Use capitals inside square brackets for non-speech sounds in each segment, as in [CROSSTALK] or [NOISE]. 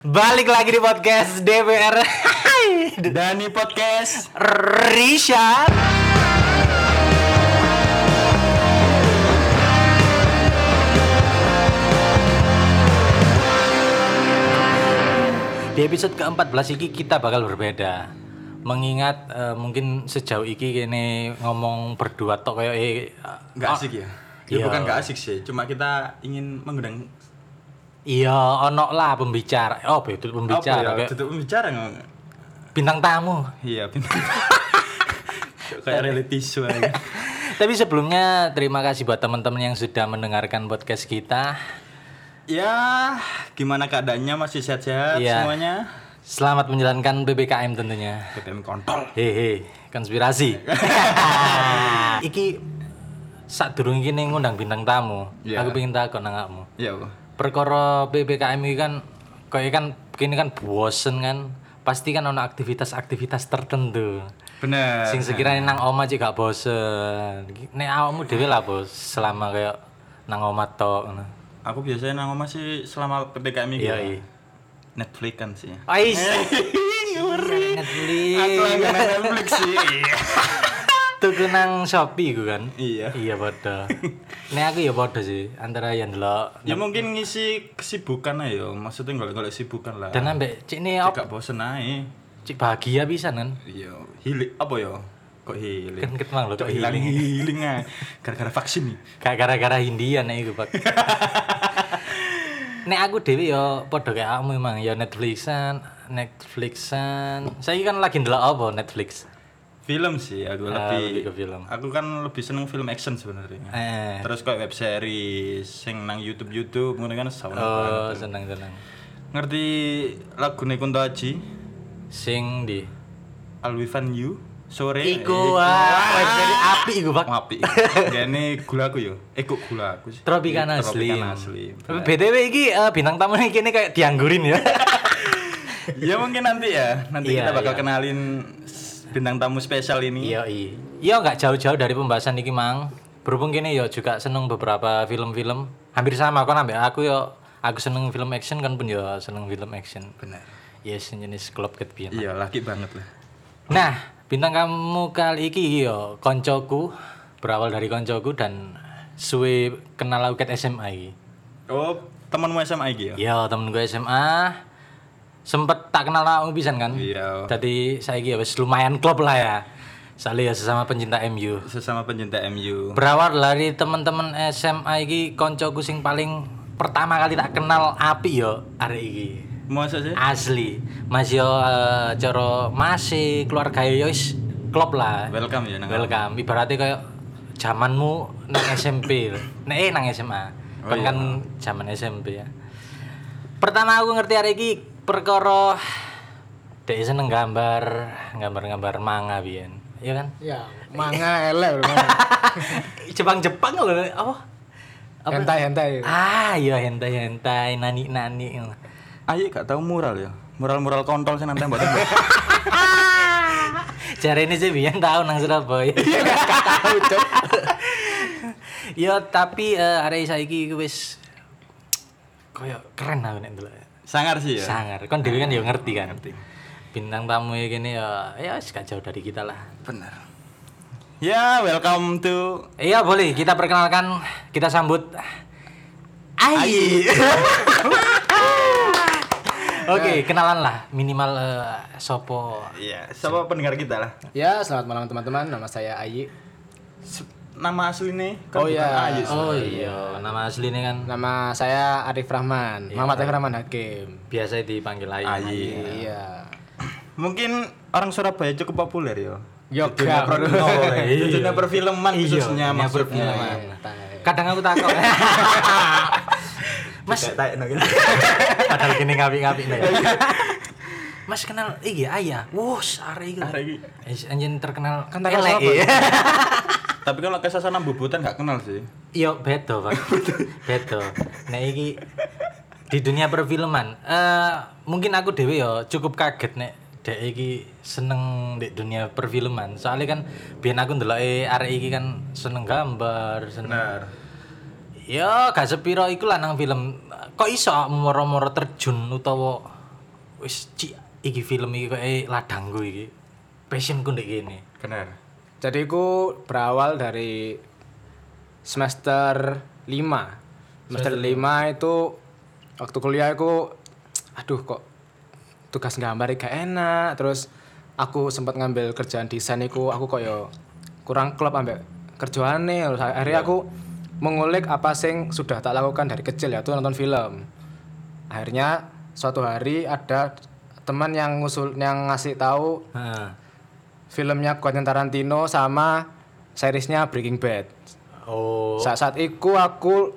Balik lagi di podcast DPR Dani Podcast. Risha Di episode ke-14 ini kita bakal berbeda. Mengingat eh, mungkin sejauh ini kini ngomong berdua tok kayak eh, Gak ah, asik ya? Ya Iya. bukan gak asik sih, cuma kita ingin mengundang Iya ono lah pembicara Oh betul pembicara apa ya? Tutup pembicara nggak? bintang tamu Iya, pintar [LAUGHS] Kayak reality show aja. [LAUGHS] Tapi sebelumnya terima kasih buat teman-teman yang sudah mendengarkan podcast kita. Ya, gimana keadaannya? Masih sehat-sehat Iya. semuanya? Selamat menjalankan PPKM tentunya. PPM kontol Hehe, konspirasi. [LAUGHS] iki saat durung iki ning ngundang bintang tamu. Iya. Aku pengen takon nang kamu. Iya. Perkara PPKM iki kan kayak kan kini kan bosen kan. Pasti kan ono aktivitas-aktivitas tertentu. Bener. Sing sekiranya nang oma aja gak bosen. Nek awakmu dhewe lah bos selama kayak nang oma tok. Aku biasanya nang omah sih selama PPKM ini Iya, ya. iya. Netflix kan sih. Ais. [LAUGHS] Netflix. Aku langganan Netflix sih. [LAUGHS] Tuku nang Shopee ku kan. Iya. Iya padha. Nek aku ya padha sih antara yang delok Ya mungkin ngisi kesibukan aja, maksudnya golek-golek kesibukan lah. dan ambek cik ini op, gak bosen aja. cik bahagia bisa kan. Iya, healing apa ya? Kok healing? Kan ketmang lho kok healing. healing. Gara-gara vaksin nih. [LAUGHS] Gara-gara Hindia nek iku, Pak. [LAUGHS] Nek aku dhewe ya padha kayak kamu emang ya Netflixan, Netflixan. Saya kan lagi ndelok apa Netflix. Film sih aku Ah, lebih, lebih ke film. Aku kan lebih seneng film action sebenarnya. Eh. Terus kayak web series sing nang YouTube YouTube ngono kan sauna Oh, banget. seneng-seneng. Ngerti lagu Kunto Aji Sing di Alwifan You sore Iku wah, web seri api iku, Pak. Ngapi. Gini gula aku yo. Eh kok gula aku sih. Tropicana Iya, asli. Asli. Tapi BTW iki eh, bintang tamu ini kini kayak dianggurin ya. [LAUGHS] ya mungkin nanti ya. Nanti Iya, kita bakal iya. kenalin bintang tamu spesial ini. Iya, iya. Iya nggak jauh-jauh dari pembahasan iki, Mang. Berhubung gini yo juga seneng beberapa film-film. Hampir sama kon ambek aku yo aku seneng film action kan pun yo seneng film action. Benar. Yes, jenis klub ket. Iya, laki banget lah. Nah, bintang kamu kali iki yo koncoku berawal dari koncoku dan suwe kenal aku ket SMA iki. Oh, temanmu SMA iki ya? Yo, temen gue SMA sempet tak kenal kamu pisan kan. Iya. Jadi saya ya wis lumayan klub lah ya. Soalnya ya sesama pencinta MU. Sesama pencinta MU. Berawal dari teman-teman SMA iki koncoku sing paling pertama kali tak kenal api yo arek iki. Masa sih? Asli. Mas yo eh, cara masih keluarga yo wis klub lah. Welcome ya nang. Welcome. Ibaratnya kayak zamanmu nang SMP. Nek eh nang SMA. Oh, Kan iya. kan zaman SMP ya. Pertama aku ngerti hari iki perkara dek seneng gambar, gambar-gambar manga biyen. Iya kan? Ya, [LAUGHS] manga elek. [LAUGHS] Jepang-Jepang kok apa? Apa? Hentai hentai. Ah, iya hentai hentai nani nani. Ayo gak tahu mural ya. Mural-mural kontol sih nanti mbak Cara ini sih biyen tahu nang Surabaya. Tahu cok. Ya tapi eh arek saiki iku wis koyo keren aku nek ndelok. Sangar sih ya. Sangar. Kon dhewe kan ya ngerti kan. Ngerti. Bintang tamu ya gini ya ya wis gak jauh dari kita lah. Benar. Ya, welcome to Iya boleh kita perkenalkan kita sambut Ai. [LAUGHS] Oke, kenalan lah minimal eh, sopo. Iya, siapa pendengar kita lah. Ya, selamat malam teman-teman. Nama saya Ayi. Nama asli nih Oh, iya. Ayu. Oh iya, nama aslinya kan Nama saya Arif Rahman. Muhammad Arif Rahman Hakim. biasa dipanggil Ai. Ayi. Iya. Mungkin orang Surabaya cukup populer ya. Yoga. Dunia per- bro. [LAUGHS] oh, iya. Dunia perfilman Iya, khususnya maksudnya. perfilman. Kadang aku takut. [LAUGHS] Mas, gitu. [LAUGHS] padahal gini ngapi-ngapi nih. Mas kenal iki ayah. Wus, arek iki. Arek iki. Eh, Anjen terkenal Kan terkenal elek, iya. Tapi kalau kesasana bubutan gak kenal sih. Iya, beda, Pak. [LAUGHS] beda. Nek iki di dunia perfilman, eh mungkin aku dhewe ya cukup kaget nek dek iki seneng di dunia perfilman. Soalnya kan biyen aku ndeloke arek iki kan seneng gambar, seneng Benar. Ya, gak sepiro iku lah nang film. Kok iso moro-moro terjun utawa wis cik iki film iki koyo ladangku iki. Passionku ndek kene. Bener. Jadi ku berawal dari semester 5. Semester 5 itu waktu kuliah aku aduh kok tugas gambar gak enak. Terus aku sempat ngambil kerjaan desain iku aku kok yo kurang klop ambek kerjaane. Terus akhirnya aku mengulik apa sing sudah tak lakukan dari kecil yaitu nonton film. Akhirnya suatu hari ada teman yang ngusul yang ngasih tahu Heeh. Filmnya Quentin Tarantino sama seriesnya Breaking Bad. Oh. Saat saat itu aku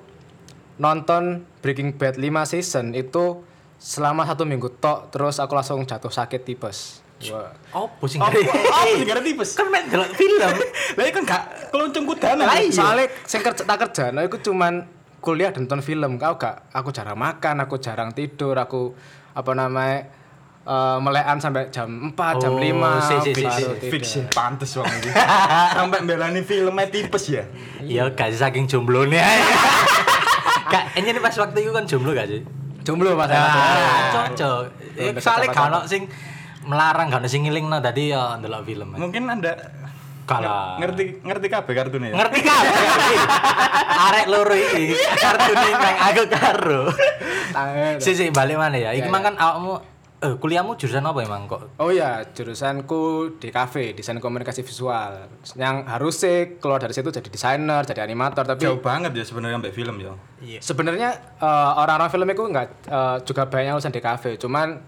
nonton Breaking Bad 5 season itu selama satu minggu tok terus aku langsung jatuh sakit tipes. Wah. Oh, pusing Oh, oh, sing gara tipes. Kan main delok film. [LAUGHS] Lah kan gak keloncong kudana. Lah soalnya sing kerja tak kerja, nah itu cuman kuliah dan nonton film. Kau gak aku jarang makan, aku jarang tidur, aku apa namanya eh, melekan sampai jam 4, jam Oh, 5 si, si, si, si. Fix ya, pantes wong iki. [LAUGHS] Sampai belani filmnya tipes ya. Iya, gak sih saking jomblo nih. [LAUGHS] Kak, ini nih pas waktu itu kan jomblo gak sih? Jomblo Mas. Ah, cocok. Soalnya ono sing melarang gak sing ngilingno tadi ya ndelok film. Mungkin Anda Kalah. ngerti ngerti kabeh kartune ya. Ngerti kan? Arek loro iki kartune nang aku karo. Tangan. Si si balik mana ya? Iki Ya, mang kan awakmu eh kuliahmu jurusan apa emang kok? Oh iya, jurusanku di kafe, desain komunikasi visual. Yang harus sih keluar dari situ jadi desainer, jadi animator, tapi Jauh banget ya sebenarnya sampai film ya. Iya. sebenarnya eh, orang-orang film itu nggak eh, juga banyak lulusan di kafe, cuman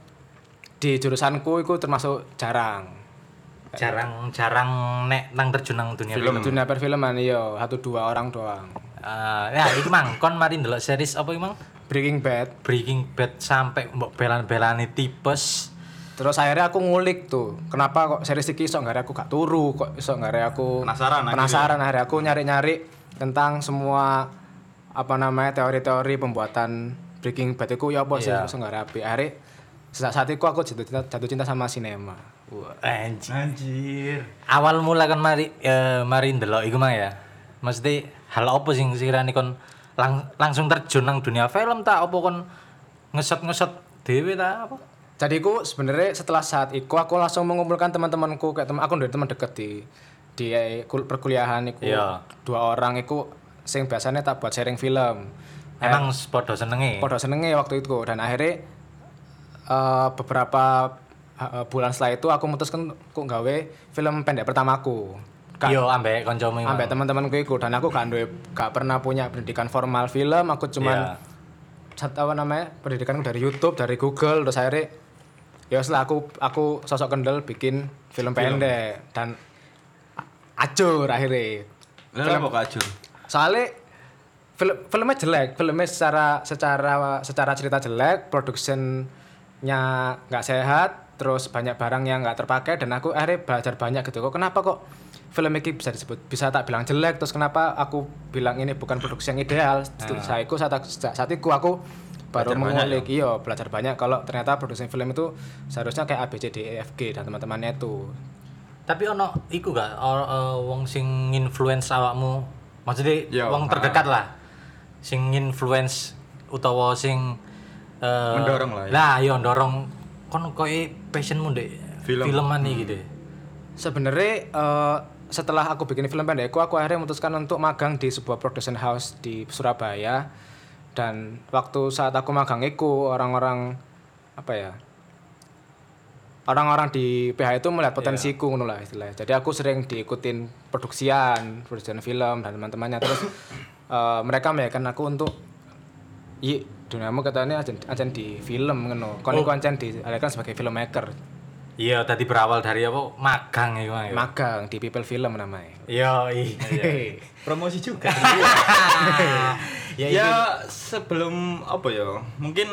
di jurusanku itu termasuk jarang. Jarang jarang nek nang terjun nang dunia film. Dunia perfilman iya, satu dua orang doang. Ah, ya iki mang kon mari ndelok series apa iki mang? Breaking Bad. Breaking Bad sampai mbok belan-belani tipes. Terus akhirnya aku ngulik tuh, kenapa kok series iki iso nggak aku gak turu, kok iso nggak aku Penasaran penasaran akhirnya aku nyari-nyari tentang semua apa namanya teori-teori pembuatan Breaking Bad itu ya apa sih iso nggak rapi. Akhirnya saat saat itu aku jatuh cinta, jatuh cinta sama sinema. Wah, anjing. Anjir. Awal mula kan mari eh, mari ndelok iku mang ya. Mesti hal apa sing sekiranya kon lang- langsung terjun nang dunia film tak apa kon ngeset-ngeset dhewe ta apa? Jadi aku sebenarnya setelah saat itu aku langsung mengumpulkan teman-temanku kayak teman aku dari teman deket di di eh, kul- perkuliahan itu Iya. dua orang itu sing biasanya tak buat sharing film. Emang podo senenge. Podo senenge waktu itu dan akhirnya eh, beberapa eh, bulan setelah itu aku memutuskan aku gawe film pendek pertamaku. Ka- Yo ambek kancamu ambek teman-temanku itu dan aku gak duwe- gak pernah punya pendidikan formal film, aku cuman Iya. satu apa namanya pendidikan dari YouTube dari Google. Terus akhirnya ya setelah aku aku sosok kendel bikin film, pendek. Dan acur akhirnya. Lah apa kacur? soalnya film filmnya jelek. Filmnya secara secara secara cerita jelek. Produksinya nggak sehat. Terus banyak barang yang nggak terpakai. Dan aku akhirnya belajar banyak gitu. Kok kenapa kok film ini bisa disebut bisa tak bilang jelek terus kenapa aku bilang ini bukan produksi yang ideal Setelah saya itu saat, saat itu aku baru mengulik iya belajar banyak kalau ternyata produksi film itu seharusnya kayak A B C D E F G dan teman-temannya itu Tapi ono iku gak o- eh, wong sing influence awakmu. Maksudnya Yo, wong ah. terdekat lah. Sing influence utawa sing eh, Mendorong lah ya. Lah yo ndorong kon koe passionmu ndek Film. filman iki deh. Sebenarnya eh, setelah aku bikin film pendekku, aku akhirnya memutuskan untuk magang di sebuah production house di Surabaya. Dan waktu saat aku magang itu orang-orang apa ya? Orang-orang di PH itu melihat potensiku ngono lah istilahnya. Jadi aku sering diikutin produksian, produksian film dan teman-temannya terus [COUGHS] eh, mereka meyakinkan aku untuk Iya, duniamu katanya aja di film ngono. Kon iku ancen dialihkan sebagai filmmaker. Iya, tadi berawal dari apa? Magang ya. Magang di People Film namanya. Yo, iya. Promosi juga. [LAUGHS] [LAUGHS] ya, ya sebelum apa ya? Mungkin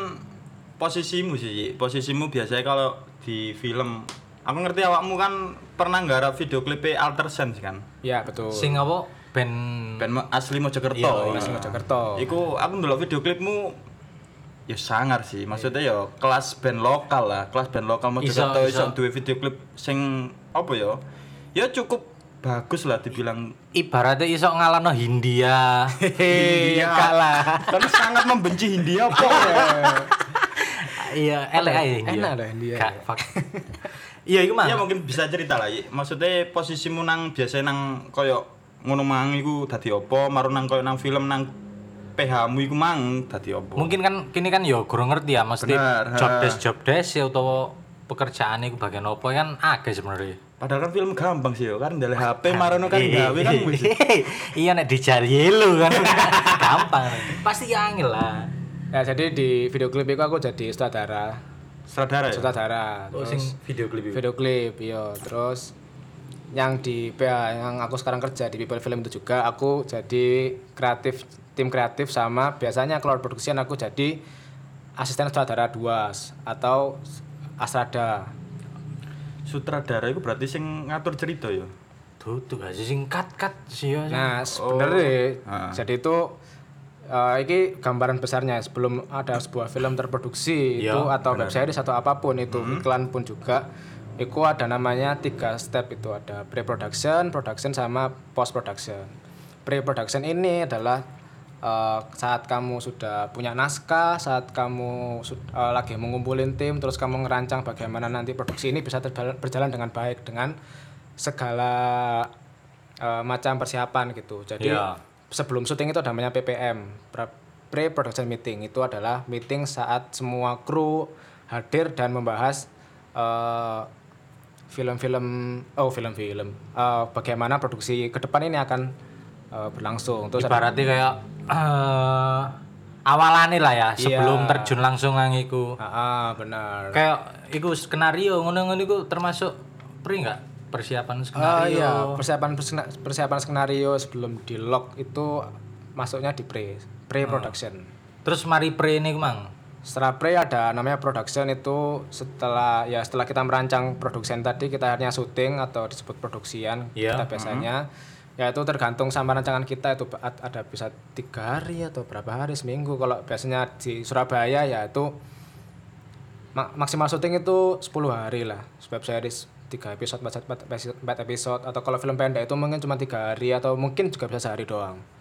posisimu sih. Posisimu biasanya kalau di film Aku ngerti awakmu kan pernah nggarap video klip Alter Sense kan? Ya betul. sing apa? Ben Band Mo- asli Mojokerto. Iya, Mas Mojokerto. Iku aku ndelok video klipmu ya sangar sih. Maksudnya ya kelas band lokal lah, kelas band lokal Mojokerto Iso, iso iso. duwe video klip sing apa ya? Ya cukup bagus lah dibilang ibaratnya iso ngalahno Hindia. [LAUGHS] Hehehe, ya kalah. Kan sangat membenci Hindia apa ya? [LAUGHS] Iya, elek ae. Enak loh India. Gak, fuck. [LAUGHS] Iya, iku mang. Ya mungkin bisa cerita lah, maksudnya posisimu nang biasa nang koyo ngono mang iku dadi opo, maru nang koyo nang film nang PH-mu iku mang dadi opo. Mungkin kan kini kan yo kurang ngerti ya, mesti Bener, job desk job desk ya utawa pekerjaan iku bagian apa kan akeh sebenarnya. Padahal kan film gampang sih yo, kan dari HP marono kan gawe kan wis. [LAUGHS] iya nek dijali lu kan [LAUGHS] gampang pasti angel lah Ya jadi di video klip itu aku jadi sutradara, Sutradara ya. sutradara. oh sing video klip itu video klip, iya. Terus yang di PA yang aku sekarang kerja di People Film itu juga aku jadi kreatif tim kreatif sama biasanya kalau production aku jadi asisten sutradara dua atau asrada Sutradara itu berarti sing ngatur cerita ya. tutup gak sih sing cut cut sih ya Nah, sebenarnya Ah. jadi itu eh, ini gambaran besarnya sebelum ada sebuah film terproduksi Iya, itu atau web series atau apa pun itu iklan pun juga itu ada namanya tiga step itu ada pre-production, production sama post-production. Pre-production ini adalah eh, saat kamu sudah punya naskah, saat kamu eh, lagi mengumpulin tim, terus kamu ngerancang bagaimana nanti produksi ini bisa berjalan dengan baik dengan segala eh, macam persiapan gitu. Jadi Iya. sebelum syuting itu ada namanya PPM, pre- pre-production meeting. Itu adalah meeting saat semua kru hadir dan membahas eh, film-film oh film-film eh, bagaimana produksi ke depan ini akan eh, berlangsung. Terus ada- ibaratnya kayak eh awalane lah ya sebelum Iya. terjun langsung nang iku Ah, ah, benar. kayak iku skenario ngono-ngono iku termasuk pri enggak persiapan Oh skenario iya, persiapan persiapan skenario sebelum di lock itu masuknya di pre pre production. terus mari pre ini mang Setelah pre ada namanya production itu setelah ya setelah kita merancang production tadi kita akhirnya syuting atau disebut produksian Iya, kita biasanya ya itu tergantung sama rancangan kita. Itu ada bisa tiga hari atau berapa hari seminggu. Kalau biasanya di Surabaya ya itu ma- maksimal syuting itu 10 hari lah. Web series tiga episode, empat episode. Atau kalau film pendek itu mungkin cuma tiga hari atau mungkin juga bisa sehari doang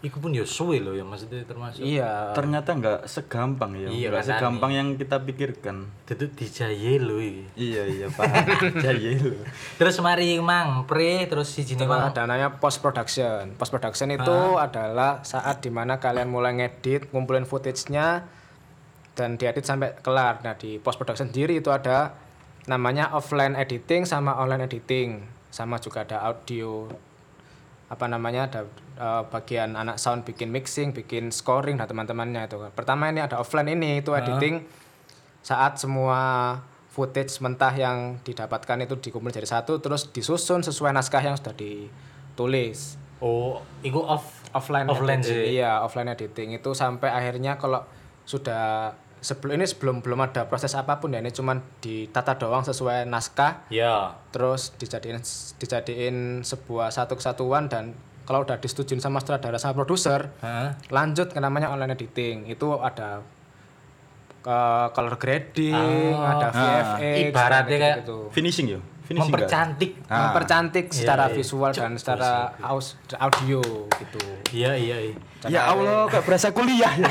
iku pun ya suwe loh ya maksudnya termasuk iya Ternyata nggak segampang ya. Iya, nggak makanya. segampang yang kita pikirkan. itu dijaye lo iki Iya iya paham. [LAUGHS] Jadi lu. terus mari mang pre terus si Terus mang ada namanya post production. Post production itu adalah saat di mana kalian mulai ngedit, ngumpulin footage-nya dan diedit sampai kelar. Nah di post production sendiri itu ada namanya offline editing sama online editing, sama juga ada audio apa namanya ada eh, bagian anak sound bikin mixing, bikin scoring dan teman-temannya itu. Pertama ini ada offline ini itu editing saat semua footage mentah yang didapatkan itu dikumpul jadi satu terus disusun sesuai naskah yang sudah ditulis. oh iku off Offline, Offline editing. Iya, offline editing itu sampai akhirnya kalau sudah sebelum ini sebelum belum ada proses apa pun ya ini cuman ditata doang sesuai naskah ya terus dijadiin dijadiin sebuah satu kesatuan dan kalau udah disetujuin sama sutradara sama produser lanjut ke namanya online editing itu ada eh, color grading ada VFX Ibaratnya dan kayak gitu. Finishing ya. Finishing mempercantik. Ah. mempercantik secara iya. visual dan secara aus, audio gitu. Iya iya iya. Ya Allah, kayak berasa kuliah ya. [LAUGHS]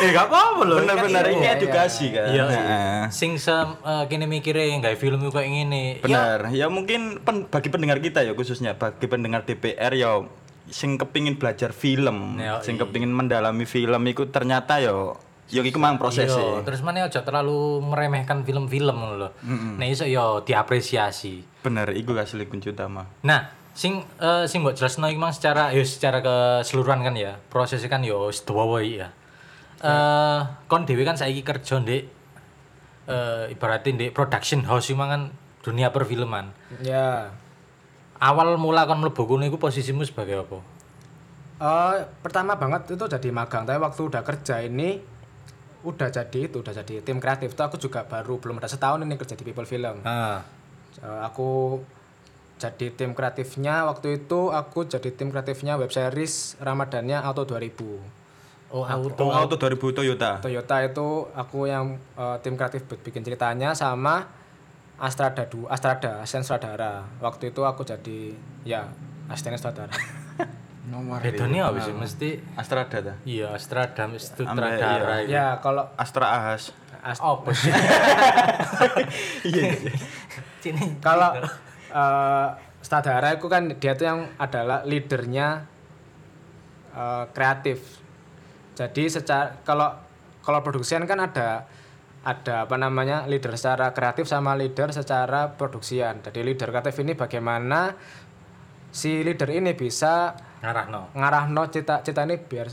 ya gak apa-apa loh. Bener-bener ini iya, edukasi kan. iya Nah, sing se eh, kini mikirnya nggak film kayak ngene. Ya. Benar. Ya mungkin pen- bagi pendengar kita ya khususnya bagi pendengar DPR ya sing kepingin belajar film, sing kepingin mendalami film itu ternyata ya ya iku mang proses Iya, terus mana aja terlalu meremehkan film-film lho. Nah, iso yo diapresiasi. Bener, iku asli kunci utama. Nah, sing eh, sing mbok jelasno iki mang secara yo secara keseluruhan kan ya. Prosesnya kan yo wis dawa ya. Eh kon dhewe kan saiki kerja ndek eh ibaratnya ndek production house iki mang kan dunia perfilman. ya Awal mula kon mlebu kono iku posisimu sebagai apa? Eh, pertama banget itu jadi magang tapi waktu udah kerja ini udah jadi itu udah jadi tim kreatif. Itu aku juga baru belum ada setahun ini kerja di People Film. Ah, Eh, aku jadi tim kreatifnya. Waktu itu aku jadi tim kreatifnya web series Ramadannya Auto 2000 oh auto. Oh, auto 2000 Toyota. Toyota itu aku yang eh, tim kreatif buat bikin ceritanya sama Astrada du Astrada asisten sutradara. Waktu itu aku jadi ya asisten sutradara [LAUGHS] Nomor Bedone apa sih mesti Astrada ta. iya Strada Ambek, sutradara iki. Ya, kalau Astra Ahas. Apa sih? [LAUGHS] Iya. Cini. kalau eh sutradara itu kan dia tuh yang adalah leadernya eh, kreatif. Jadi secara kalau kalau produksian kan ada ada apa namanya leader secara kreatif sama leader secara produksian. Jadi leader kreatif ini bagaimana si leader ini bisa ngarahno. ngarahno cita-cita ini biar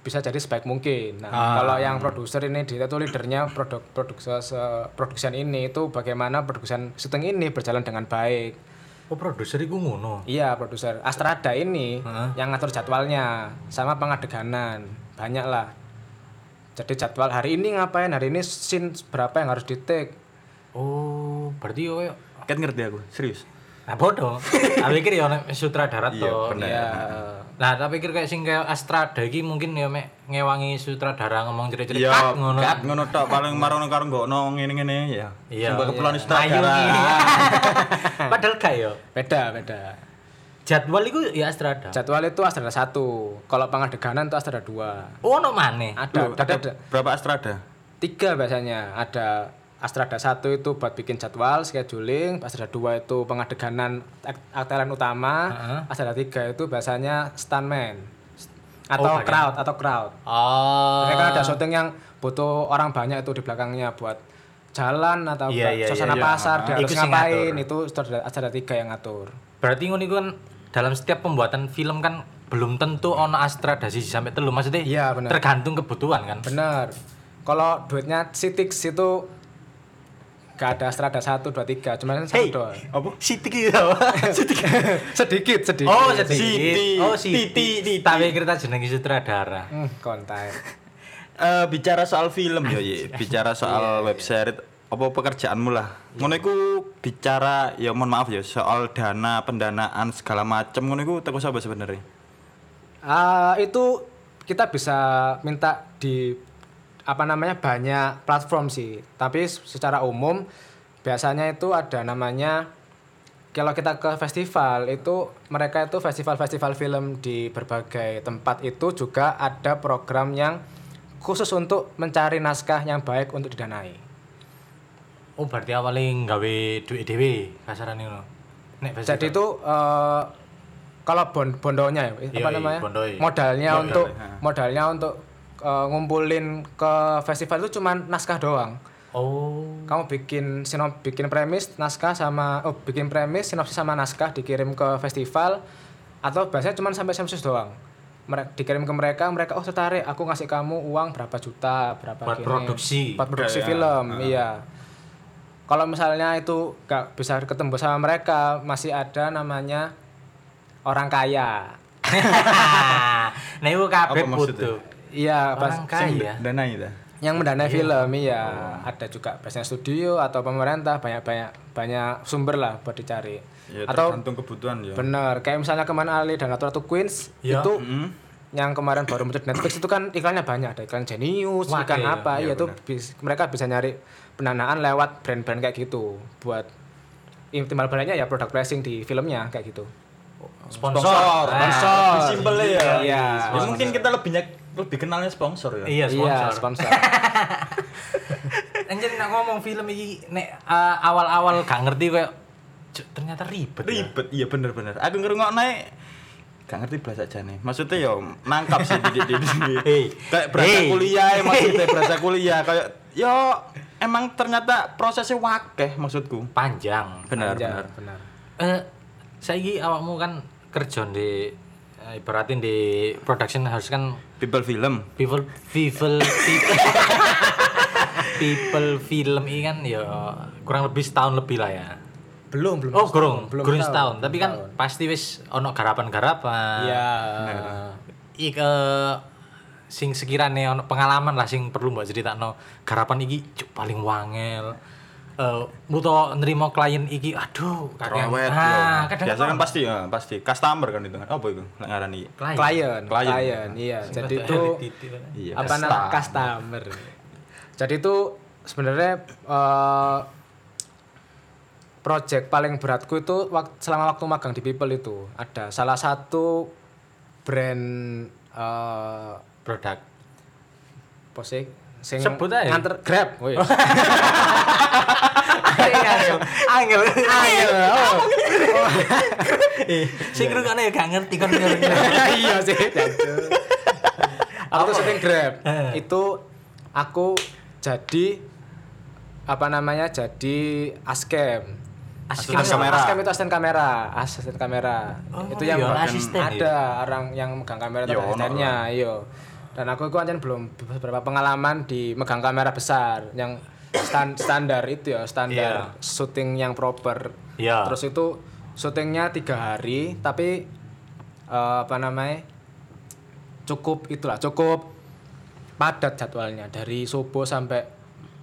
bisa jadi sebaik mungkin. Nah, Ah. kalau yang produser ini dia itu leadernya produk produk se, se- production ini itu bagaimana production syuting ini berjalan dengan baik. Oh produser iku ngono. Iya, produser Astrada ini Heeh. yang ngatur jadwalnya sama pengadeganan. Banyak lah. Jadi jadwal hari ini ngapain, hari ini scene berapa yang harus di take. Oh, berarti yo yo. Kan ngerti aku, serius. Nah, bodoh. Tak pikir ya ono sutradara Iya, to. bener. Iya. Nah, tak pikir kayak sing kayak Astrada iki mungkin ya mek ngewangi sutradara ngomong cerita-cerita Iya, kat ngono. kat ngono tok paling marang karo nggono ngene-ngene ya. Iya. Keperluan Ayu sutradara. Padahal gak yo. Beda, beda. Jadwal iku ya Astrada. Jadwal itu Astrada 1. Kalau pengadeganan itu Astrada 2. Oh, ono maneh. Ada, Loh, ada, ada ada. berapa Astrada? tiga biasanya ada Astrada 1 itu buat bikin jadwal scheduling Astrada 2 itu pengadeganan ak- aktoran utama Heeh. Astrada 3 itu biasanya stuntman atau Oh, bagian- crowd atau crowd Oh. Mereka ada syuting yang butuh orang banyak itu di belakangnya buat jalan atau Iya, buat iya, suasana iya, iya. pasar dia Iku harus ngapain itu Astrada, Astrada 3 yang ngatur Berarti ngono kan dalam setiap pembuatan film kan belum tentu ono Astrada siji sampai telu maksudnya. Iya, bener. Tergantung kebutuhan kan. bener kalau duitnya Citix itu gak ada Astrada 1, 2, 3 cuman satu Hey. doang Apa? Sitik apa? [LAUGHS] Sitik. sedikit sedikit Oh, sedikit. Siti. Oh, Siti. Titi. Tapi kita jenengi sutradara. Hmm, kontak. Eh bicara soal film ya, bicara soal web series apa pekerjaanmu lah. Ngono iku bicara ya mohon maaf ya soal dana, pendanaan segala macam ngono iku teko sapa sebenarnya? Ah, itu kita bisa minta di apa namanya banyak platform sih. Tapi secara umum biasanya itu ada namanya kalau kita ke festival itu mereka itu festival-festival film di berbagai tempat itu juga ada program yang khusus untuk mencari naskah yang baik untuk didanai. Oh, berarti awalnya nggawe duit dhewe kasaran ngono. Nek festival. Jadi itu eh, kalau bon bondonya ya, apa namanya? bondoi. Modalnya Modal, untuk modalnya untuk eh, ngumpulin ke festival itu cuma naskah doang. Oh. Kamu bikin sinop bikin premis, naskah sama oh bikin premis, sinopsis sama naskah dikirim ke festival atau biasanya cuma sampai sinopsis doang. Mereka dikirim ke mereka, mereka oh tertarik, aku ngasih kamu uang berapa juta, berapa Buat gini. produksi. Buat produksi Kayak, film, iya. Kalau misalnya itu gak bisa ketemu sama mereka, masih ada namanya orang kaya. [LAUGHS] nah, itu kabeh butuh. Iya, pas Orang kaya. Dana itu. yang mendanai film iya Oh. ada juga biasanya studio atau pemerintah banyak banyak banyak sumber lah buat dicari Ya atau tergantung kebutuhan ya. bener kayak misalnya kemarin Ali dan Ratu Ratu Queens Iya. itu Hmm. yang kemarin baru muncul di Netflix itu kan iklannya banyak ada iklan Genius Wah, iklan iya, apa iya, iya itu bis- mereka bisa nyari pendanaan lewat brand-brand kayak gitu buat timbal baliknya ya product placing di filmnya kayak gitu Sponsor. Sponsor. Ah. Lebih simpel ya. Iya. Ya mungkin kita lebih nyak- lebih kenalnya sponsor ya. Iya, iya sponsor. sponsor [LAUGHS] Anjir nak ngomong film iki nek uh, awal-awal gak ngerti kayak "Cuk, ternyata ribet. ya." Ribet, iya bener-bener. Aku ngerungokno gak ngerti bahasa jane. Maksudnya ya nangkap sih di di di. Hei. Kayak berasa Hei. kuliah, ya, maksudnya [LAUGHS] berasa kuliah kayak yo emang ternyata prosesnya wakeh maksudku. Panjang. Benar, Iya, benar. benar Eh, saiki awakmu kan kerja di ibaratin di production house kan People film. people people people, [LAUGHS] people film ini kan ya kurang lebih setahun lebih lah ya. belum belum Oh, kurang, belum kurang setahun. setahun. Tapi kan pasti wis ono garapan-garapan. iya Ik eh, sing sekirane ono pengalaman lah sing perlu mbok critakno garapan iki cuk paling wangel. Eh muto nerima klien iki aduh kadang Rewet. ah, yo. kadang Biasa kan pasti ya, pasti customer kan itu kan. Apa itu? Lek ngarani. klien. klien Klien. klien iya jadi itu Iya. apa namanya customer jadi itu sebenarnya eh, project paling beratku itu wak- selama waktu magang di People itu ada salah satu brand eh Produk. apa sih sing Sebut aja. nganter Grab. Woi [LAUGHS] Angel. Angel. Angel, oh. [LAUGHS] Sing rungokne ya gak ngerti kon [LAUGHS] iya sih. Aku tuh syuting Grab. Itu aku jadi apa namanya jadi askem. Asisten Asisten kamera. Askem. Itu asisten kamera, asisten kamera. Oh, itu yang iya, asisten. ada orang yang megang kamera Iya, itu ono asistennya, iya. Dan aku itu ancen belum beberapa pengalaman di megang kamera besar yang stan- standar itu ya, standar syuting yang proper. Iya. Terus itu syutingnya tiga hari, tapi eh, apa namanya cukup itulah cukup padat jadwalnya dari subuh sampai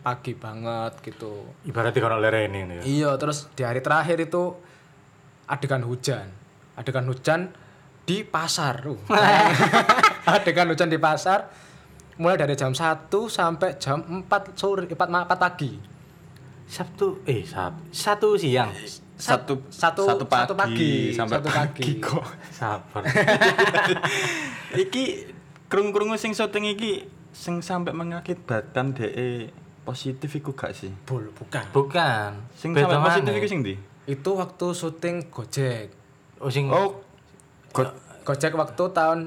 pagi banget gitu. Ibaratnya lerene ini. ya. Iya, terus di hari terakhir itu adegan hujan. Adegan hujan di pasar. Uh. [LAUGHS] [LAUGHS] adegan hujan di pasar mulai dari jam 1 sampai jam 4 sore, 4, 4 pagi. Sabtu eh Sab satu siang. Satu Satu satu pagi, satu pagi, sampai satu pagi. kok. [LAUGHS] Sabar. [LAUGHS] iki krung-krungu sing syuting iki sing sampai mengakibatkan DE positif iku gak sih? Bul, bukan. Bukan. Sing Beda sampai positif maneh. iku sing ndi? Itu waktu syuting Gojek. Oh sing Oh, god Gojek waktu tahun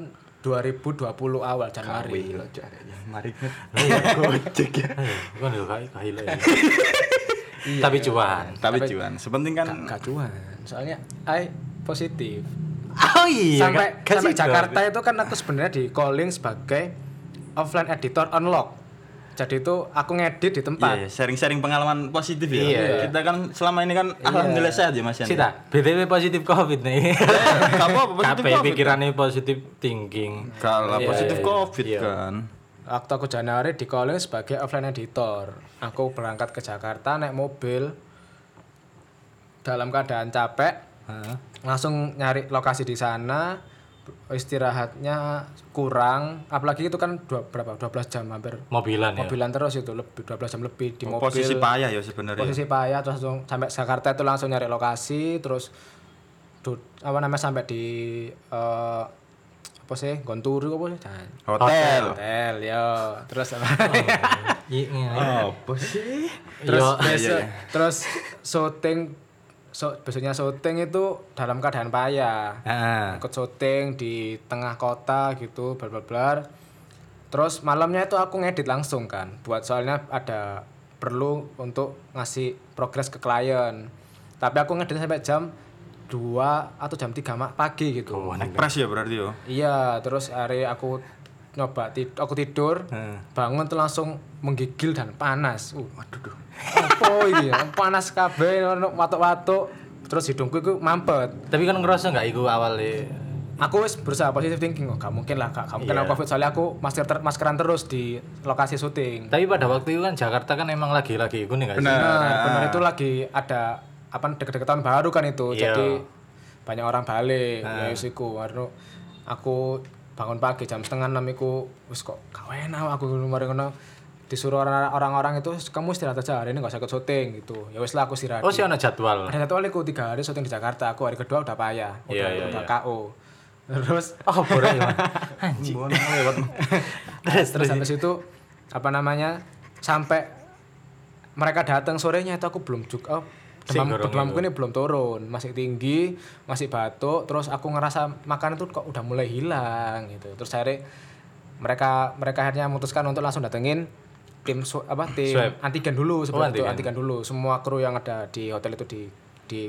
2020 awal Januari. Wih, lo caranya. Mari Lah iya [LAUGHS] gojek ya. Kan yo kae kahile. Tapi cuan. Tapi cuan, sepenting kan Gak cuan. Soalnya I positif. Oh iya. sampai sampai Jakarta itu kan aku sebenarnya di calling sebagai offline editor unlock. Jadi itu aku ngedit di Iya, tempat. iya, sharing-sharing pengalaman positif ya. Iya. Kita kan selama ini kan alhamdulillah sehat ya Mas Yan. Sita, BTW positif Covid nih. Gak apa-apa positif Kabeh Covid. pikirannya positif thinking. Kalau Iya, positif iya, Covid iya. kan. Waktu aku Januari di calling sebagai offline editor. Aku berangkat ke Jakarta naik mobil dalam keadaan capek, Heeh. langsung nyari lokasi di sana. Istirahatnya kurang, apalagi itu kan dua, berapa 12 jam hampir Mobilan ya. mobilan terus itu lebih 12 jam lebih di mobil. Posisi payah ya sebenarnya. posisi payah terus langsung sampai Jakarta itu langsung nyari lokasi terus du- apa namanya sampai di eh, apa sih Gonturu apa sih Jangan. Hotel. hotel ya terus apa Iya. [LAUGHS] Apa sih? terus besok iya, iya. terus syuting so, besoknya syuting itu dalam keadaan payah Heeh. ikut syuting di tengah kota gitu bla bla bla terus malamnya itu aku ngedit langsung kan buat soalnya ada perlu untuk ngasih progres ke klien tapi aku ngedit sampai jam 2 atau jam 3 ma- pagi gitu Oh, Naik pres ya berarti yo. iya terus hari aku nyoba tid- aku tidur Heeh. bangun tuh langsung menggigil dan panas. Uh waduh duh. [LAUGHS] Apa iki panas kabeh ono watuk-watuk terus hidungku itu mampet. Tapi kan ngerasa nggak iku awalnya? Aku wis berusaha positive thinking oh gak mungkin lah gak, gak mungkin aku covid. Soalnya aku masker ter- maskeran terus di lokasi syuting. Tapi pada waktu itu kan Jakarta kan emang lagi-lagi iku nih sih? Benar. benar benar. Itu lagi ada apa deket-deket tahun baru kan itu. Iya. jadi banyak orang balik. Ya wis iku. Warno, aku bangun pagi jam setengah enam iku wis kok gak enak aku mari ngono disuruh orang- orang-orang itu kamu istirahat aja hari ini gak usah ikut syuting gitu ya wis lah aku istirahat Oh sih ada jadwal. ada kali aku tiga hari syuting di Jakarta aku hari kedua udah payah udah, Iya, iya, udah iya. KO terus [LAUGHS] Oh boleh ya. [LAUGHS] Anjing. [LAUGHS] Terus terus sampai situ apa namanya sampai mereka datang sorenya itu aku belum juga oh, demam demamku ini belum turun masih tinggi masih batuk terus aku ngerasa makan itu kok udah mulai hilang gitu terus akhirnya mereka mereka akhirnya memutuskan untuk langsung datengin tim apa tim Swab. antigen dulu sebelum itu antigen. antigen dulu semua kru yang ada di hotel itu di di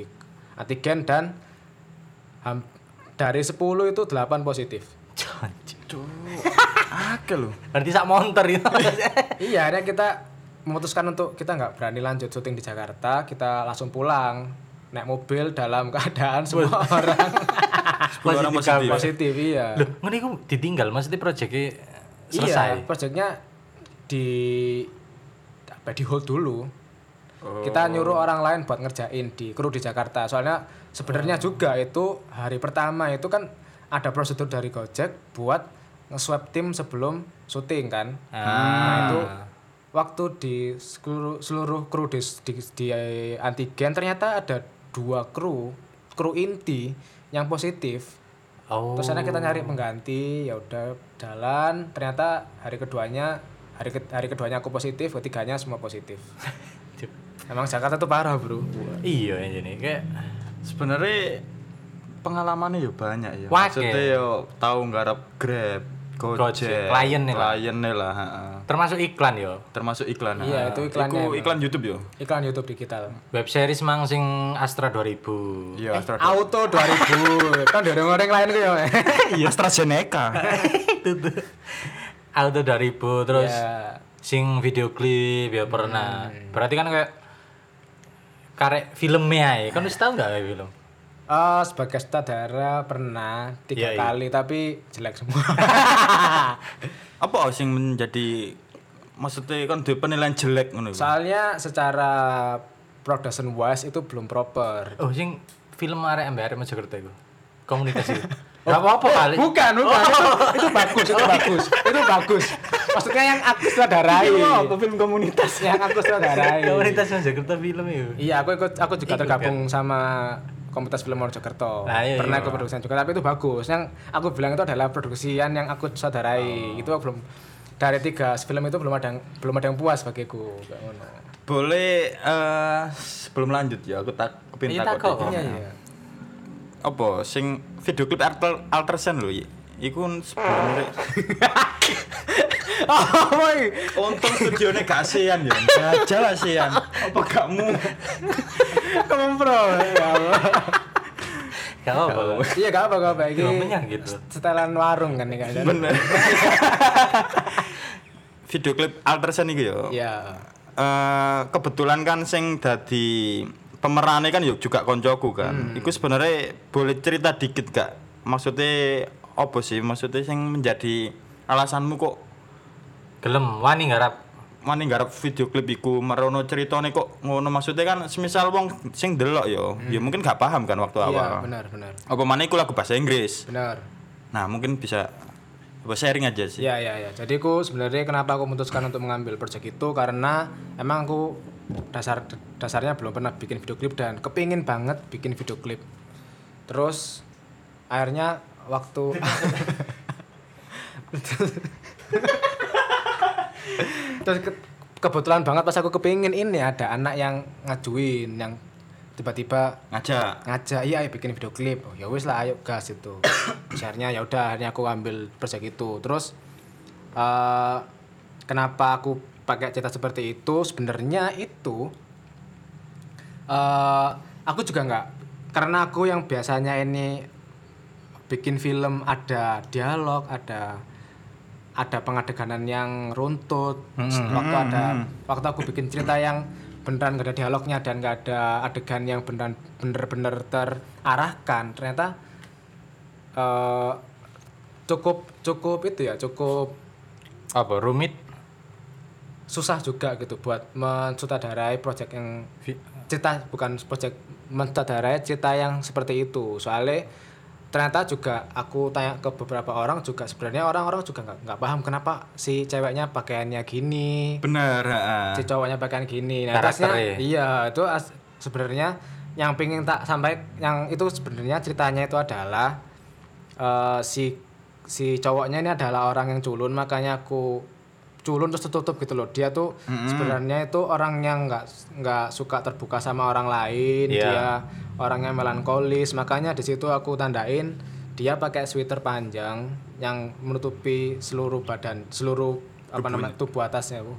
antigen dan ham- dari 10 itu 8 positif Anjing. Akeh lho. Berarti sak montor itu. [LAUGHS] iya akhirnya kita memutuskan untuk kita nggak berani lanjut syuting di Jakarta kita langsung pulang. Naik mobil dalam [LAUGHS] keadaan semua orang. 10 [LAUGHS] orang positif. positif iya. Loh, ngene iku ditinggal maksudnya proyeknya selesai. iya proyeknya di apa di hold dulu. Kita nyuruh orang lain buat ngerjain di kru di Jakarta. Soalnya sebenarnya juga itu hari pertama itu kan ada prosedur dari Gojek buat nge-swab tim sebelum syuting kan. Nah itu waktu di seluruh, seluruh kru di, di, di antigen ternyata ada dua kru kru inti yang positif Oh. terus akhirnya kita nyari pengganti ya udah jalan ternyata hari keduanya hari ke- hari keduanya aku positif ketiganya semua positif emang Jakarta tuh parah bro iya ini kayak Sebenarnya pengalamannya ya banyak ya. Wake. Maksudnya yo tahu nggarap Grab, Gojek, Gojek, klien nih lah. klien nih lah, heeh. termasuk iklan yo. termasuk iklan. Iya, itu iklannya Iku iklan YouTube yo. iklan YouTube digital Web series mang sing Astra 2000. Iya, Astra. Auto 2000 [LAUGHS] kan dari orang lain ku ya Iya, AstraZeneca. Auto 2000 terus ya sing video klip ya pernah. Berarti kan kayak karek filmnya ya. Kan wis tau enggak film? Oh, sebagai sutradara pernah tiga Iya, iya. kali tapi jelek semua. [LAUGHS] Apa sing menjadi maksudnya kan duwe penilaian jelek ngono iku? Soalnya secara production wise itu belum proper. Oh, sing film arek MBR Mojokerto iku. Komunitas itu. [LAUGHS] Gak apa-apa kali. Bukan, bukan. itu, itu bagus, itu bagus. Itu bagus. Maksudnya yang aku sutradarai. film komunitas? yang aku sutradarai. Komunitas Mojokerto film itu. Iya, aku ikut aku juga Ikut, tergabung sama komunitas film Mojokerto. Nah, iya, Pernah iya. ikut produksian juga, tapi itu bagus. Yang aku bilang itu adalah produksian yang aku sutradarai. Oh. Itu belum dari tiga film itu belum ada yang belum ada yang puas bagiku. Boleh eh sebelum lanjut ya aku tak kepin Iya, takut iki. Iya, iya. Apa sing video klip alter Altersen lho. Iku sebenarnya [LAUGHS] Oh, boy. untung studionya gak ASEAN ya. Jajal ASEAN. Apa gak mu? Kamu pro. Ya Allah. Gak apa-apa. Iya, gak apa gak apa iki. Gitu. Setelan warung kan ini kan. Bener. video klip Altersen iki yo. Iya. Eh, kebetulan kan sing dadi pemerannya kan yuk juga koncoku kan. Iku sebenarnya boleh cerita dikit gak? Maksudnya apa sih? Maksudnya sing menjadi alasanmu kok Gelem wani garap. Mane garap video klip iku merono ceritane kok ngono maksudnya kan semisal wong sing delok yo, ya mungkin gak paham kan waktu Iya, awal. benar, benar. Apa mana iku lagu bahasa Inggris. Benar. Nah, mungkin bisa apa sharing aja sih. Iya, iya, iya. Jadi aku sebenarnya kenapa aku memutuskan untuk mengambil project itu karena emang aku dasar dasarnya belum pernah bikin video klip dan kepingin banget bikin video klip. Terus akhirnya waktu [LAUGHS] [LAUGHS] terus ke- kebetulan banget pas aku kepingin ini ada anak yang ngajuin yang tiba-tiba Ngajak. ngajak iya ayo bikin video klip. Oh, ya wis lah ayo gas itu. Akhirnya ya udah akhirnya aku ambil project itu. Terus eh kenapa aku pakai cerita seperti itu? Sebenarnya itu eh aku juga nggak karena aku yang biasanya ini bikin film ada dialog ada ada pengadeganan yang runtut. Waktu ada waktu aku bikin cerita yang beneran gak ada dialognya dan gak ada adegan yang beneran bener-bener terarahkan ternyata eh cukup cukup itu ya cukup Apa rumit? susah juga gitu buat mensutradarai project yang cerita bukan project mensutradarai cerita yang seperti itu. Soalnya ternyata juga aku tanya ke beberapa orang juga sebenarnya orang-orang juga nggak nggak paham kenapa si ceweknya pakaiannya gini Bener, heeh. si cowoknya pakaian gini nah Karakternya. atasnya iya itu as- sebenarnya yang pengen tak sampai yang itu sebenarnya ceritanya itu adalah eh, si si cowoknya ini adalah orang yang culun makanya aku culun terus tutup gitu loh dia tuh sebenarnya itu orang yang nggak nggak suka terbuka sama orang lain Iya. dia orangnya melankolis makanya di situ aku tandain dia pakai sweater panjang yang menutupi seluruh badan seluruh apa namanya tubuh atasnya bu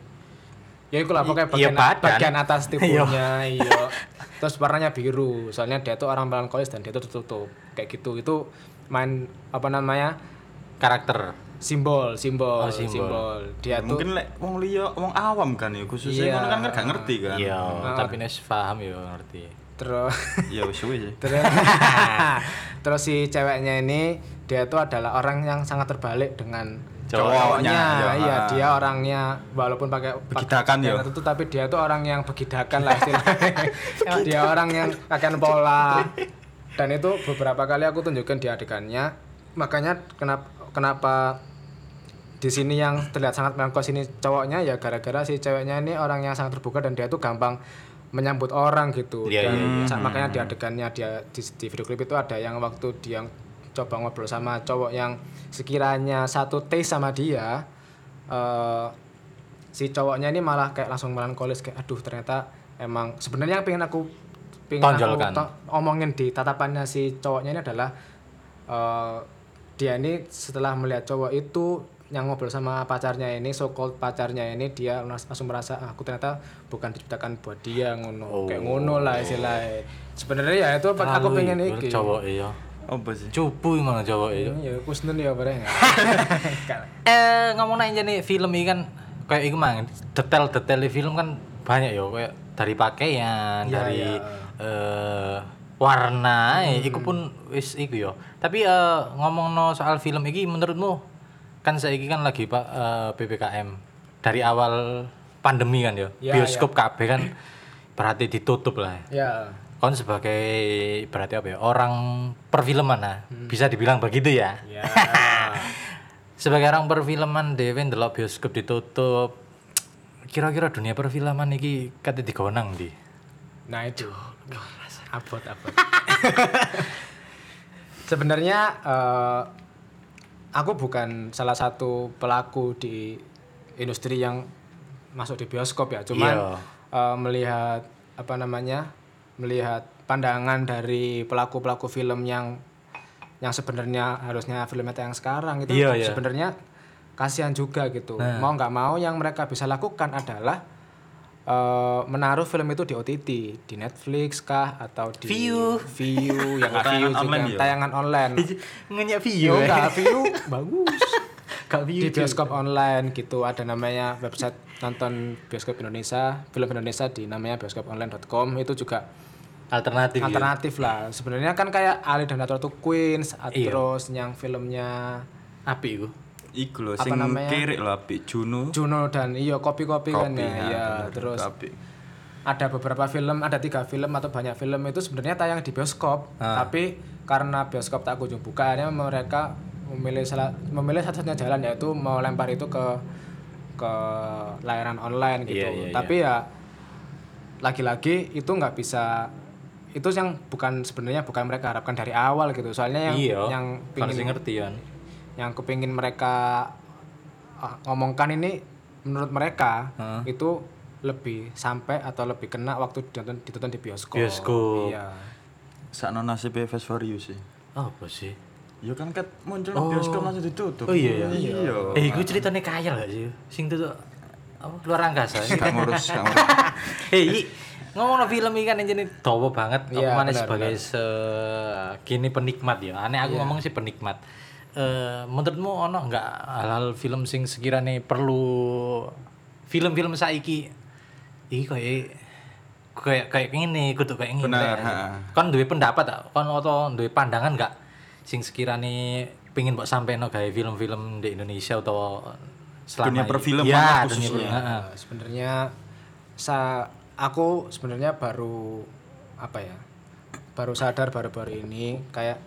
ya itu lah pokoknya Iya, bagian, badan. bagian atas [LAUGHS] tubuhnya iya terus warnanya biru soalnya dia tuh orang melankolis dan dia tuh tertutup kayak gitu itu main apa namanya Karakter. simbol simbol Oh, simbol. simbol dia tuh mungkin lek wong liya wong awam kan ya khususnya Iya. ngono kan kan gak ngerti kan. Iya, tapi nes paham ya ngerti. Terus [LAUGHS] Ya wis wis. sih. terus [LAUGHS] terus si ceweknya ini dia tuh adalah orang yang sangat terbalik dengan Cowoknya, ya. iya dia orangnya walaupun pakai Begidakan, ya. itu tapi dia tuh orang yang begidakan lah istilahnya [LAUGHS] dia orang yang akan pola dan itu beberapa kali aku tunjukkan di adegannya makanya kenapa kenapa di sini yang terlihat sangat melankolis ini cowoknya ya gara-gara si ceweknya ini orang yang sangat terbuka dan dia tuh gampang menyambut orang gitu. Iya, dan iya, sa- makanya di adegannya dia di, di video klip itu ada yang waktu dia coba ngobrol sama cowok yang sekiranya satu taste sama dia eh si cowoknya ini malah kayak langsung melankolis kayak aduh ternyata emang sebenarnya yang pengen aku pengen Tonjolkan. aku omongin di tatapannya si cowoknya ini adalah eh dia ini setelah melihat cowok itu yang ngobrol sama pacarnya ini so called pacarnya ini dia langsung merasa ah, aku ternyata bukan diciptakan buat dia ngono. Kayak ngono lah istilahnya. Sebenarnya ya itu apa aku Terlalu pengen iku, iki. cowok iya. Apa sih? cupu mana cowok iya. Ya kusnun ya bareng. [LAUGHS] Eh ngomong aja nih film ini kan kayak itu mang detail-detail di film kan banyak ya kayak dari pakaian Iya, dari iya. eh warna eh iku pun wis iku yo tapi eh ngomong no soal film ini menurutmu kan saya kan lagi pak eh, ppkm dari awal pandemi kan yo. Iya, bioskop KB kan berarti ditutup lah. Ya. Kon sebagai berarti apa ya orang perfilman lah bisa dibilang begitu ya. Ya. [LAUGHS] Sebagai orang perfilman dewe ndelok bioskop ditutup. Kira-kira dunia perfilman iki kate digonang di Nah itu. Abot abot. [LAUGHS] Sebenarnya eh, aku bukan salah satu pelaku di industri yang masuk di bioskop ya, cuman Iya. eh, melihat apa namanya melihat pandangan dari pelaku pelaku film yang yang sebenarnya harusnya filmnya yang sekarang itu Iya, iya. sebenarnya kasihan juga gitu. Mau nggak mau yang mereka bisa lakukan adalah eh, menaruh film itu di OTT, di Netflix kah atau di View. View [LAUGHS] yang view juga, online ya? tayangan online. [LAUGHS] ngenyak Yo [LAUGHS] nggak view bagus. gak di bioskop online gitu ada namanya website nonton bioskop Indonesia, film Indonesia di namanya bioskoponline.com itu juga alternatif ya. alternatif lah. Sebenarnya kan kayak Ali dan Ratu Queens, Iya. terus yang filmnya api iku Iku Apa sing namanya? kiri lho apik Juno. Juno dan iya kopi-kopi kan Kopi, ya, ya, iya. bener, terus apik. ada beberapa film, ada tiga film atau banyak film itu sebenarnya tayang di bioskop, Ah. tapi karena bioskop tak kunjung buka, akhirnya mereka memilih salah memilih satu-satunya jalan yaitu mau lempar itu ke ke layanan online gitu. Iya, iya, iya. tapi ya lagi-lagi itu nggak bisa itu yang bukan sebenarnya bukan mereka harapkan dari awal gitu. Soalnya yang iya yang pingin ngerti kan yang kepingin mereka ah, ngomongkan ini menurut mereka Heeh. itu lebih sampai atau lebih kena waktu ditonton, ditonton di bioskop. Bioskop. Iya. Sakno nasib Fast for You sih. apa sih Ya kan ket muncul oh. bioskop langsung ditutup. Oh iya, iya. Iya. eh iku ceritanya kaya gak sih sing tuh apa luar angkasa Gak ngurus, gak ngurus. [LAUGHS] Hei, i- ngomong film ini kan ini dawa banget. Apa mana sebagai se kini penikmat ya. Aneh aku ngomong sih penikmat. Eh menurutmu ono nggak hal-hal film sing sekiranya perlu film-film saiki iki kayak kayak kayak ngene kudu kayak ngene. Benar, Kayak- ha. Kon duwe pendapat tak? Kon atau duwe pandangan nggak sing sekiranya pingin mbok sampeino gawe film-film di Indonesia atau selama Dunia ini? perfilman ya, khususnya. Nah, sebenarnya sa aku sebenarnya baru apa ya? Baru sadar baru-baru ini kayak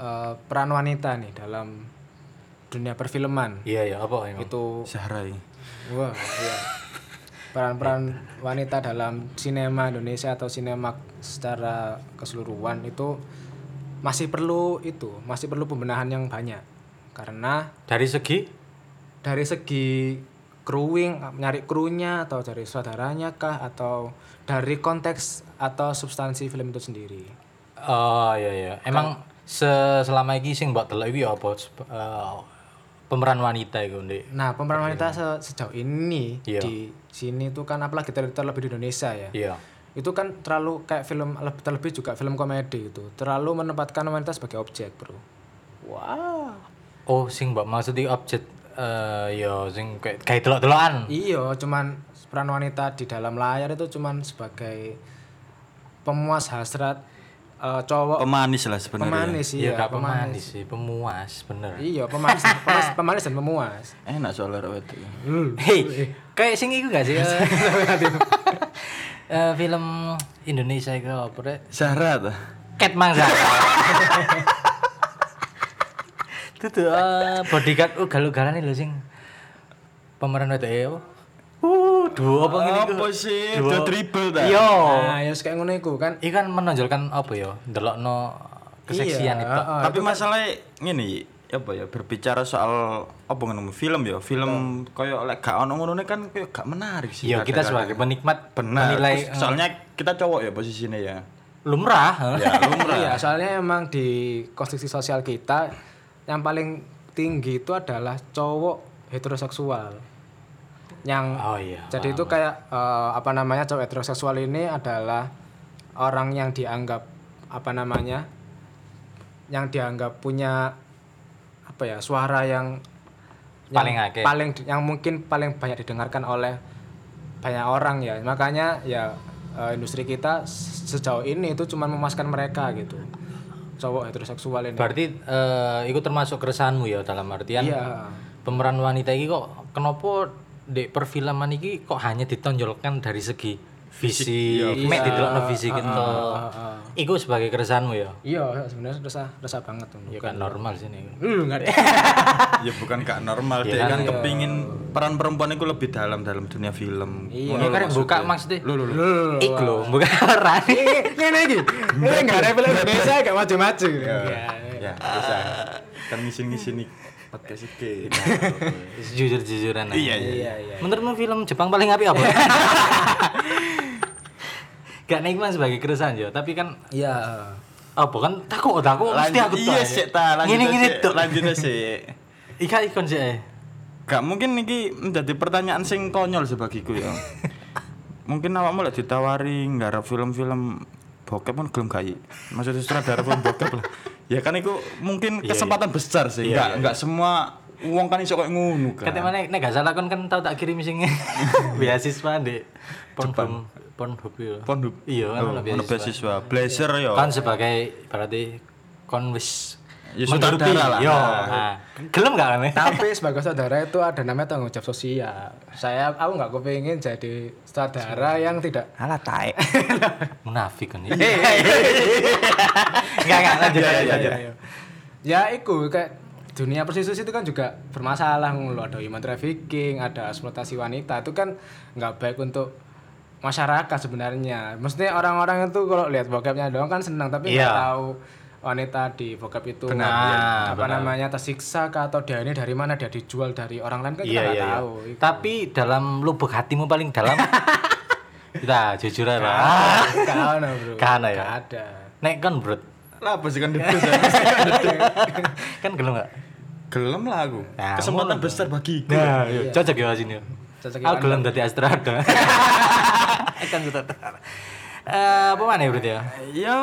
eh, peran wanita nih dalam dunia perfilman. Iya ya, apa emang? Itu Sahrai. Wah, iya. Peran-peran wanita dalam sinema Indonesia atau sinema secara keseluruhan itu masih perlu itu, masih perlu pembenahan yang banyak. Karena Dari segi dari segi crewing, nyari krunya atau dari saudaranya kah atau dari konteks atau substansi film itu sendiri. Oh iya iya. Emang se selama ini sing mbok delok iki ya apa eh, pemeran wanita iku Ndek? Nah, pemeran wanita se- sejauh ini Iya. di sini itu kan apalagi ter- terlebih di Indonesia ya. Iya. itu kan terlalu kayak film lebih terlebih juga film komedi itu terlalu menempatkan wanita sebagai objek bro wah Oh, sing mbok maksud iki objek eh ya sing kayak kayak delok-delokan. iya cuman peran wanita di dalam layar itu cuman sebagai pemuas hasrat eh, cowok Pemanis lah sebenarnya. pemanis Iya, iya gak pemanis sih, pemuas, bener. iya pemanis [LAUGHS] pemanis, pemanis dan pemuas Enak soalnya rawat itu. Hei, kayak sing iku gak sih? [LAUGHS] Eh, film Indonesia iku apa rek? Zahra tuh. Cat Mangsa. Itu tuh eh, bodyguard ugal-ugalan lho sing pemeran wedok e duo apa ngene iku? Apa sih? Duo triple ta? Iya. nah ya kayak ngono iku kan Iki kan menonjolkan apa ya? Ndelokno keseksian Iya, itu. Tapi masalahnya ngene apa ya berbicara soal apa ngono film ya film koyo lek gak ono ngono kan koyo gak menarik sih Iya, kita sebagai penikmat benar menilai Terus soalnya kita cowok ya posisinya ya lumrah. ya lumrah Iya, soalnya emang di konstruksi sosial kita yang paling tinggi itu adalah cowok heteroseksual. Yang Oh iya. jadi itu kayak eh, apa namanya cowok heteroseksual ini adalah orang yang dianggap apa namanya yang dianggap punya apa ya suara yang yang Paling akeh. paling yang mungkin paling banyak didengarkan oleh banyak orang ya. Makanya ya eh, industri kita se- sejauh ini itu cuma memuaskan mereka gitu. Cowok heteroseksual ini. Berarti eh itu termasuk keresahanmu ya dalam artian iya. pemeran wanita ini kok kenapa di perfilman ini kok hanya ditonjolkan dari segi fisik, mek didelokno fisik itu. Iku sebagai keresahanmu ya. iya sebenarnya resah resah banget tuh Ya kan normal sih nih. lu nggak ada ya bukan gak normal Iya dia kan? kan kepingin peran perempuan itu lebih dalam dalam dunia film Iya. Ya kan buka maksudnya. lu lu lu Iku lho, buka peran. ini lagi ini nggak ada film Indonesia nggak maju-maju ya ya bisa kan ngisi-ngisi nih podcast iki Jujur-jujuran aja. iya iya iya iya Menurutmu film Jepang paling apik apa? [LAUGHS] Gak nikmat sebagai keresahan ya, tapi kan iya apa kan takut takut mesti aku tahu. iya sih ta lanjut Ngene ngene sih, tuh. lanjut sih [LAUGHS] Ika ikon sih. eh. gak mungkin iki menjadi pertanyaan sing konyol sebagiku ya [LAUGHS] mungkin awakmu lek ditawari nggarap film-film bokep kan gelem gak maksudnya sutradara film bokep lah ya kan itu mungkin kesempatan besar sih. Iya, nggak nggak semua uang kan iso kayak ngono kan Kata mana nek gak salah kon kan tau tak kirim sing [LAUGHS] beasiswa di Pornhub Pornhub ya. Pornhub. Iya, kan Oh, ono beasiswa. beasiswa. Blazer ya Kan sebagai berarti kon wis Ya, menggeluti. sutradara lah. Yo. Nah. Nah, gelem gak kan? tapi [LAUGHS] sebagai saudara itu ada namanya tanggung jawab sosial saya aku nggak kepingin jadi saudara yang tidak alah taek [LAUGHS] Munafik kan. Enggak enggak lanjut Iya, lanjut. iya, lanjut. ya, ya itu kayak dunia prostitusi itu kan juga bermasalah lo ada human trafficking ada eksploitasi wanita itu kan nggak baik untuk masyarakat sebenarnya maksudnya orang-orang itu kalau lihat bokepnya doang kan senang tapi nggak Iya. tahu wanita di bokep itu Benar, apa, iya, apa namanya tersiksa kah atau dia ini dari mana dia dijual dari orang lain kan kita Iya nggak iya. iya. tahu Tapi dalam lubuk hatimu paling dalam kita [LAUGHS] jujur aja. Ada bro ada ya? Gak ada Nek kan bro, lah apa sih kan [LAUGHS] debus [LAUGHS] kan gelem gak? gelem lah aku Nah, kesempatan ngono. besar bagiku Nah, iya. cocok ya sini. Cocok Aku gelem dadi astrada. kan sutradara. Eh, apa mana ya berarti ya? ya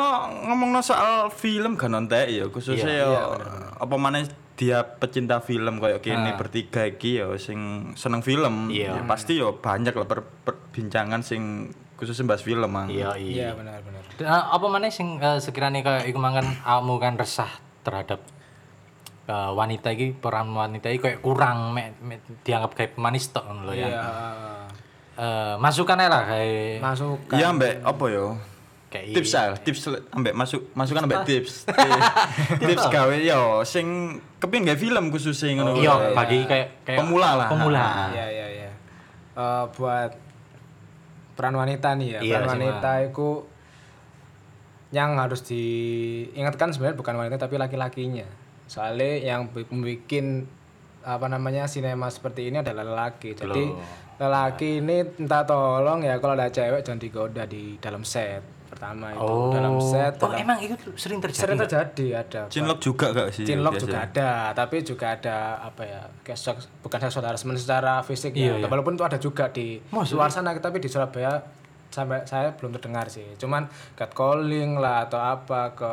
ngomong soal film kan nonton ya khususnya Iya, ya apa mana dia pecinta film kayak gini bertiga iki ya sing seneng film Iya. ya pasti ya banyak lah per- perbincangan sing khususnya bahas film mang Iya iya iya. benar-benar Dan, eh, apa mana sing eh, sekiranya kayak iku mangan awakmu kan resah terhadap eh, wanita iki peran wanita iki kayak kurang mek, mek dianggap kayak pemanis tok ngono lho ya. iya Eh, masukan lah kayak masuk iya ambek apa ya kayak tips ah tips le- ambek masuk masukan ambek tips tips [LAUGHS] gawe yo sing kepin gawe film khususnya ngono iya bagi kayak kayak Pemula lah. Pemula. Iya iya iya. Eh, buat peran wanita nih ya. Iya, peran wanita itu yang harus diingatkan sebenarnya bukan wanita tapi laki-lakinya. Soalnya yang membuat apa namanya sinema seperti ini adalah lelaki. Jadi lelaki ini entah tolong ya kalau ada cewek jangan digoda di dalam set pertama itu Oh. dalam set Oh, dalam- emang itu sering terjadi. sering terjadi ada Cinlok juga gak sih Cinlok juga ada, tapi juga ada apa ya, kayak seks- bukan seksual harassment secara fisik Iya, ya. iya. Walaupun itu ada juga di luar sana, tapi di Surabaya sampai saya belum terdengar sih. Cuman catcalling lah atau apa ke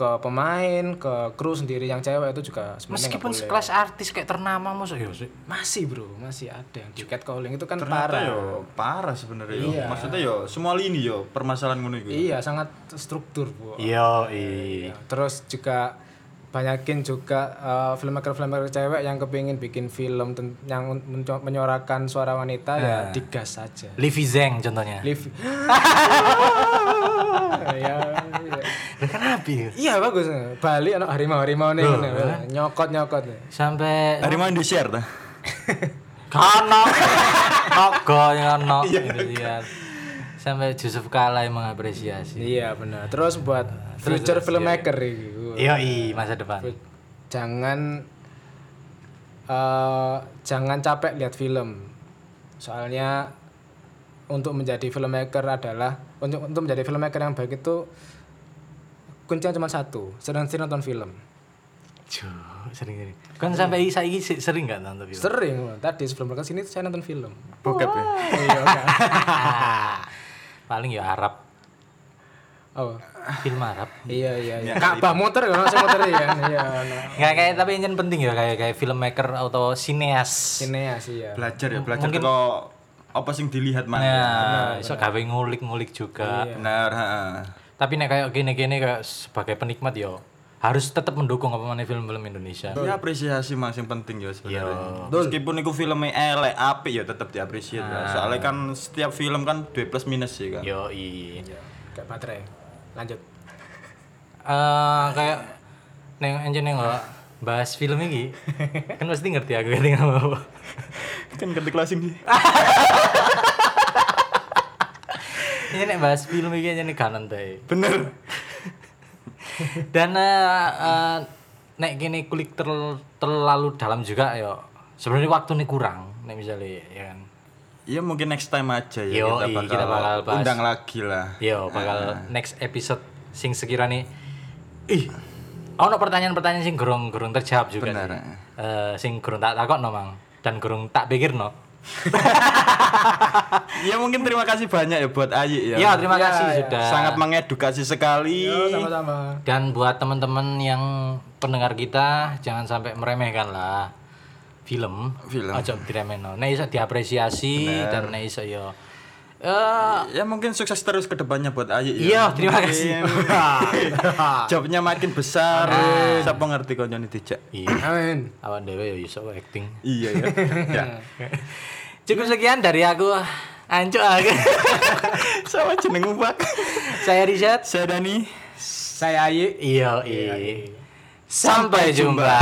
ke pemain, ke kru sendiri yang cewek itu juga sebenarnya Meskipun sekelas artis kayak ternama masuk ya sih. masih bro, masih ada yang di catcalling itu kan ternyata parah. yo parah sebenarnya yo. Iya. maksudnya yo semua lini yo permasalahan ngono iku Iya, sangat struktur bu. Iya, iya. Terus juga banyakin juga eh, filmmaker-filmmaker cewek yang kepingin bikin film yang menyuarakan suara wanita ya digas saja. Livi Zeng contohnya. Live. [LAUGHS] [LAUGHS] ya, iya. Bagus. Bali anak harimau-harimau nih nyokot-nyokot. Sampai hari mau di share ta [LAUGHS] Kano. Nogo yang ono. Iya. sampai Yusuf Kala yang mengapresiasi. Iya benar. Terus buat future filmmaker. Iya, i masa depan. Jangan eh jangan capek lihat film. Soalnya untuk menjadi filmmaker adalah untuk untuk menjadi filmmaker yang baik itu kuncinya cuma satu, sering-sering nonton film. Cuk, sering sering. Kan sampai se- sering nggak nonton film? Sering, tadi sebelum berangkat sini saya nonton film. Bokep ya. Iya. [LAUGHS] Paling ya Arab, Oh. film Arab. Iya iya iya. Ka'bah motor ya, masih motor ya. [LAUGHS] Iya. nah. Nggak kayak tapi yang penting ya kayak kayak filmmaker atau sineas. Sineas iya. Belajar ya, belajar kok apa sing dilihat mana. Nah, iso gawe ngulik-ngulik juga. Benar, heeh. Tapi nek kayak gini-gini kayak sebagai penikmat yo harus tetap mendukung apa mana film-film Indonesia. Ya apresiasi mas yang penting ya sebenarnya. Iya. Meskipun itu filmnya elek apik ya tetap diapresiasi lah. Soalnya kan setiap film kan dua plus minus sih kan. Yo i. Kayak baterai. Lanjut. Eh kayak neng anjir neng nggak bahas film ini kan pasti ngerti aku ngerti apa kan ketik closing [LAUGHS] sih. Ini nek bahas film ini aja nih kanan teh Bener. dan eh, eh, nek gini kulik ter- terlalu dalam juga yo. Sebenarnya waktu nih kurang nek misalnya ya kan? Iya mungkin next time aja ya Yo, kita iya, bakal, kita bakal bahas. undang lagi lah. yo bakal next episode sing sekiranya ih. Ono pertanyaan-pertanyaan sing gerung gerung terjawab juga Benar. Eh, sing gerung tak takut no mang. Dan gerung tak pikir no [LAUGHS] Ya mungkin terima kasih banyak ya buat Ayi ya. ya terima Ya, kasih ya. sudah Sangat mengedukasi sekali. Yo, sama-sama. dan buat teman-teman yang pendengar kita jangan sampai meremehkan lah film Film. ojo diremehno nek iso diapresiasi dan nek iso yo eh Ya mungkin sukses terus ke depannya buat Ayi ya. Iya, terima Mungkin kasih. [LAUGHS] [LAUGHS] Jobnya makin besar. Siapa ngerti kau nyoni dijak. iya Amin. awan dewe yo iso acting Iya ya. [LAUGHS] ya. cukup sekian dari aku Anco aku Sama jeneng ubak. saya Richard Saya Dani. Saya Ayi. iya iya sampai jumpa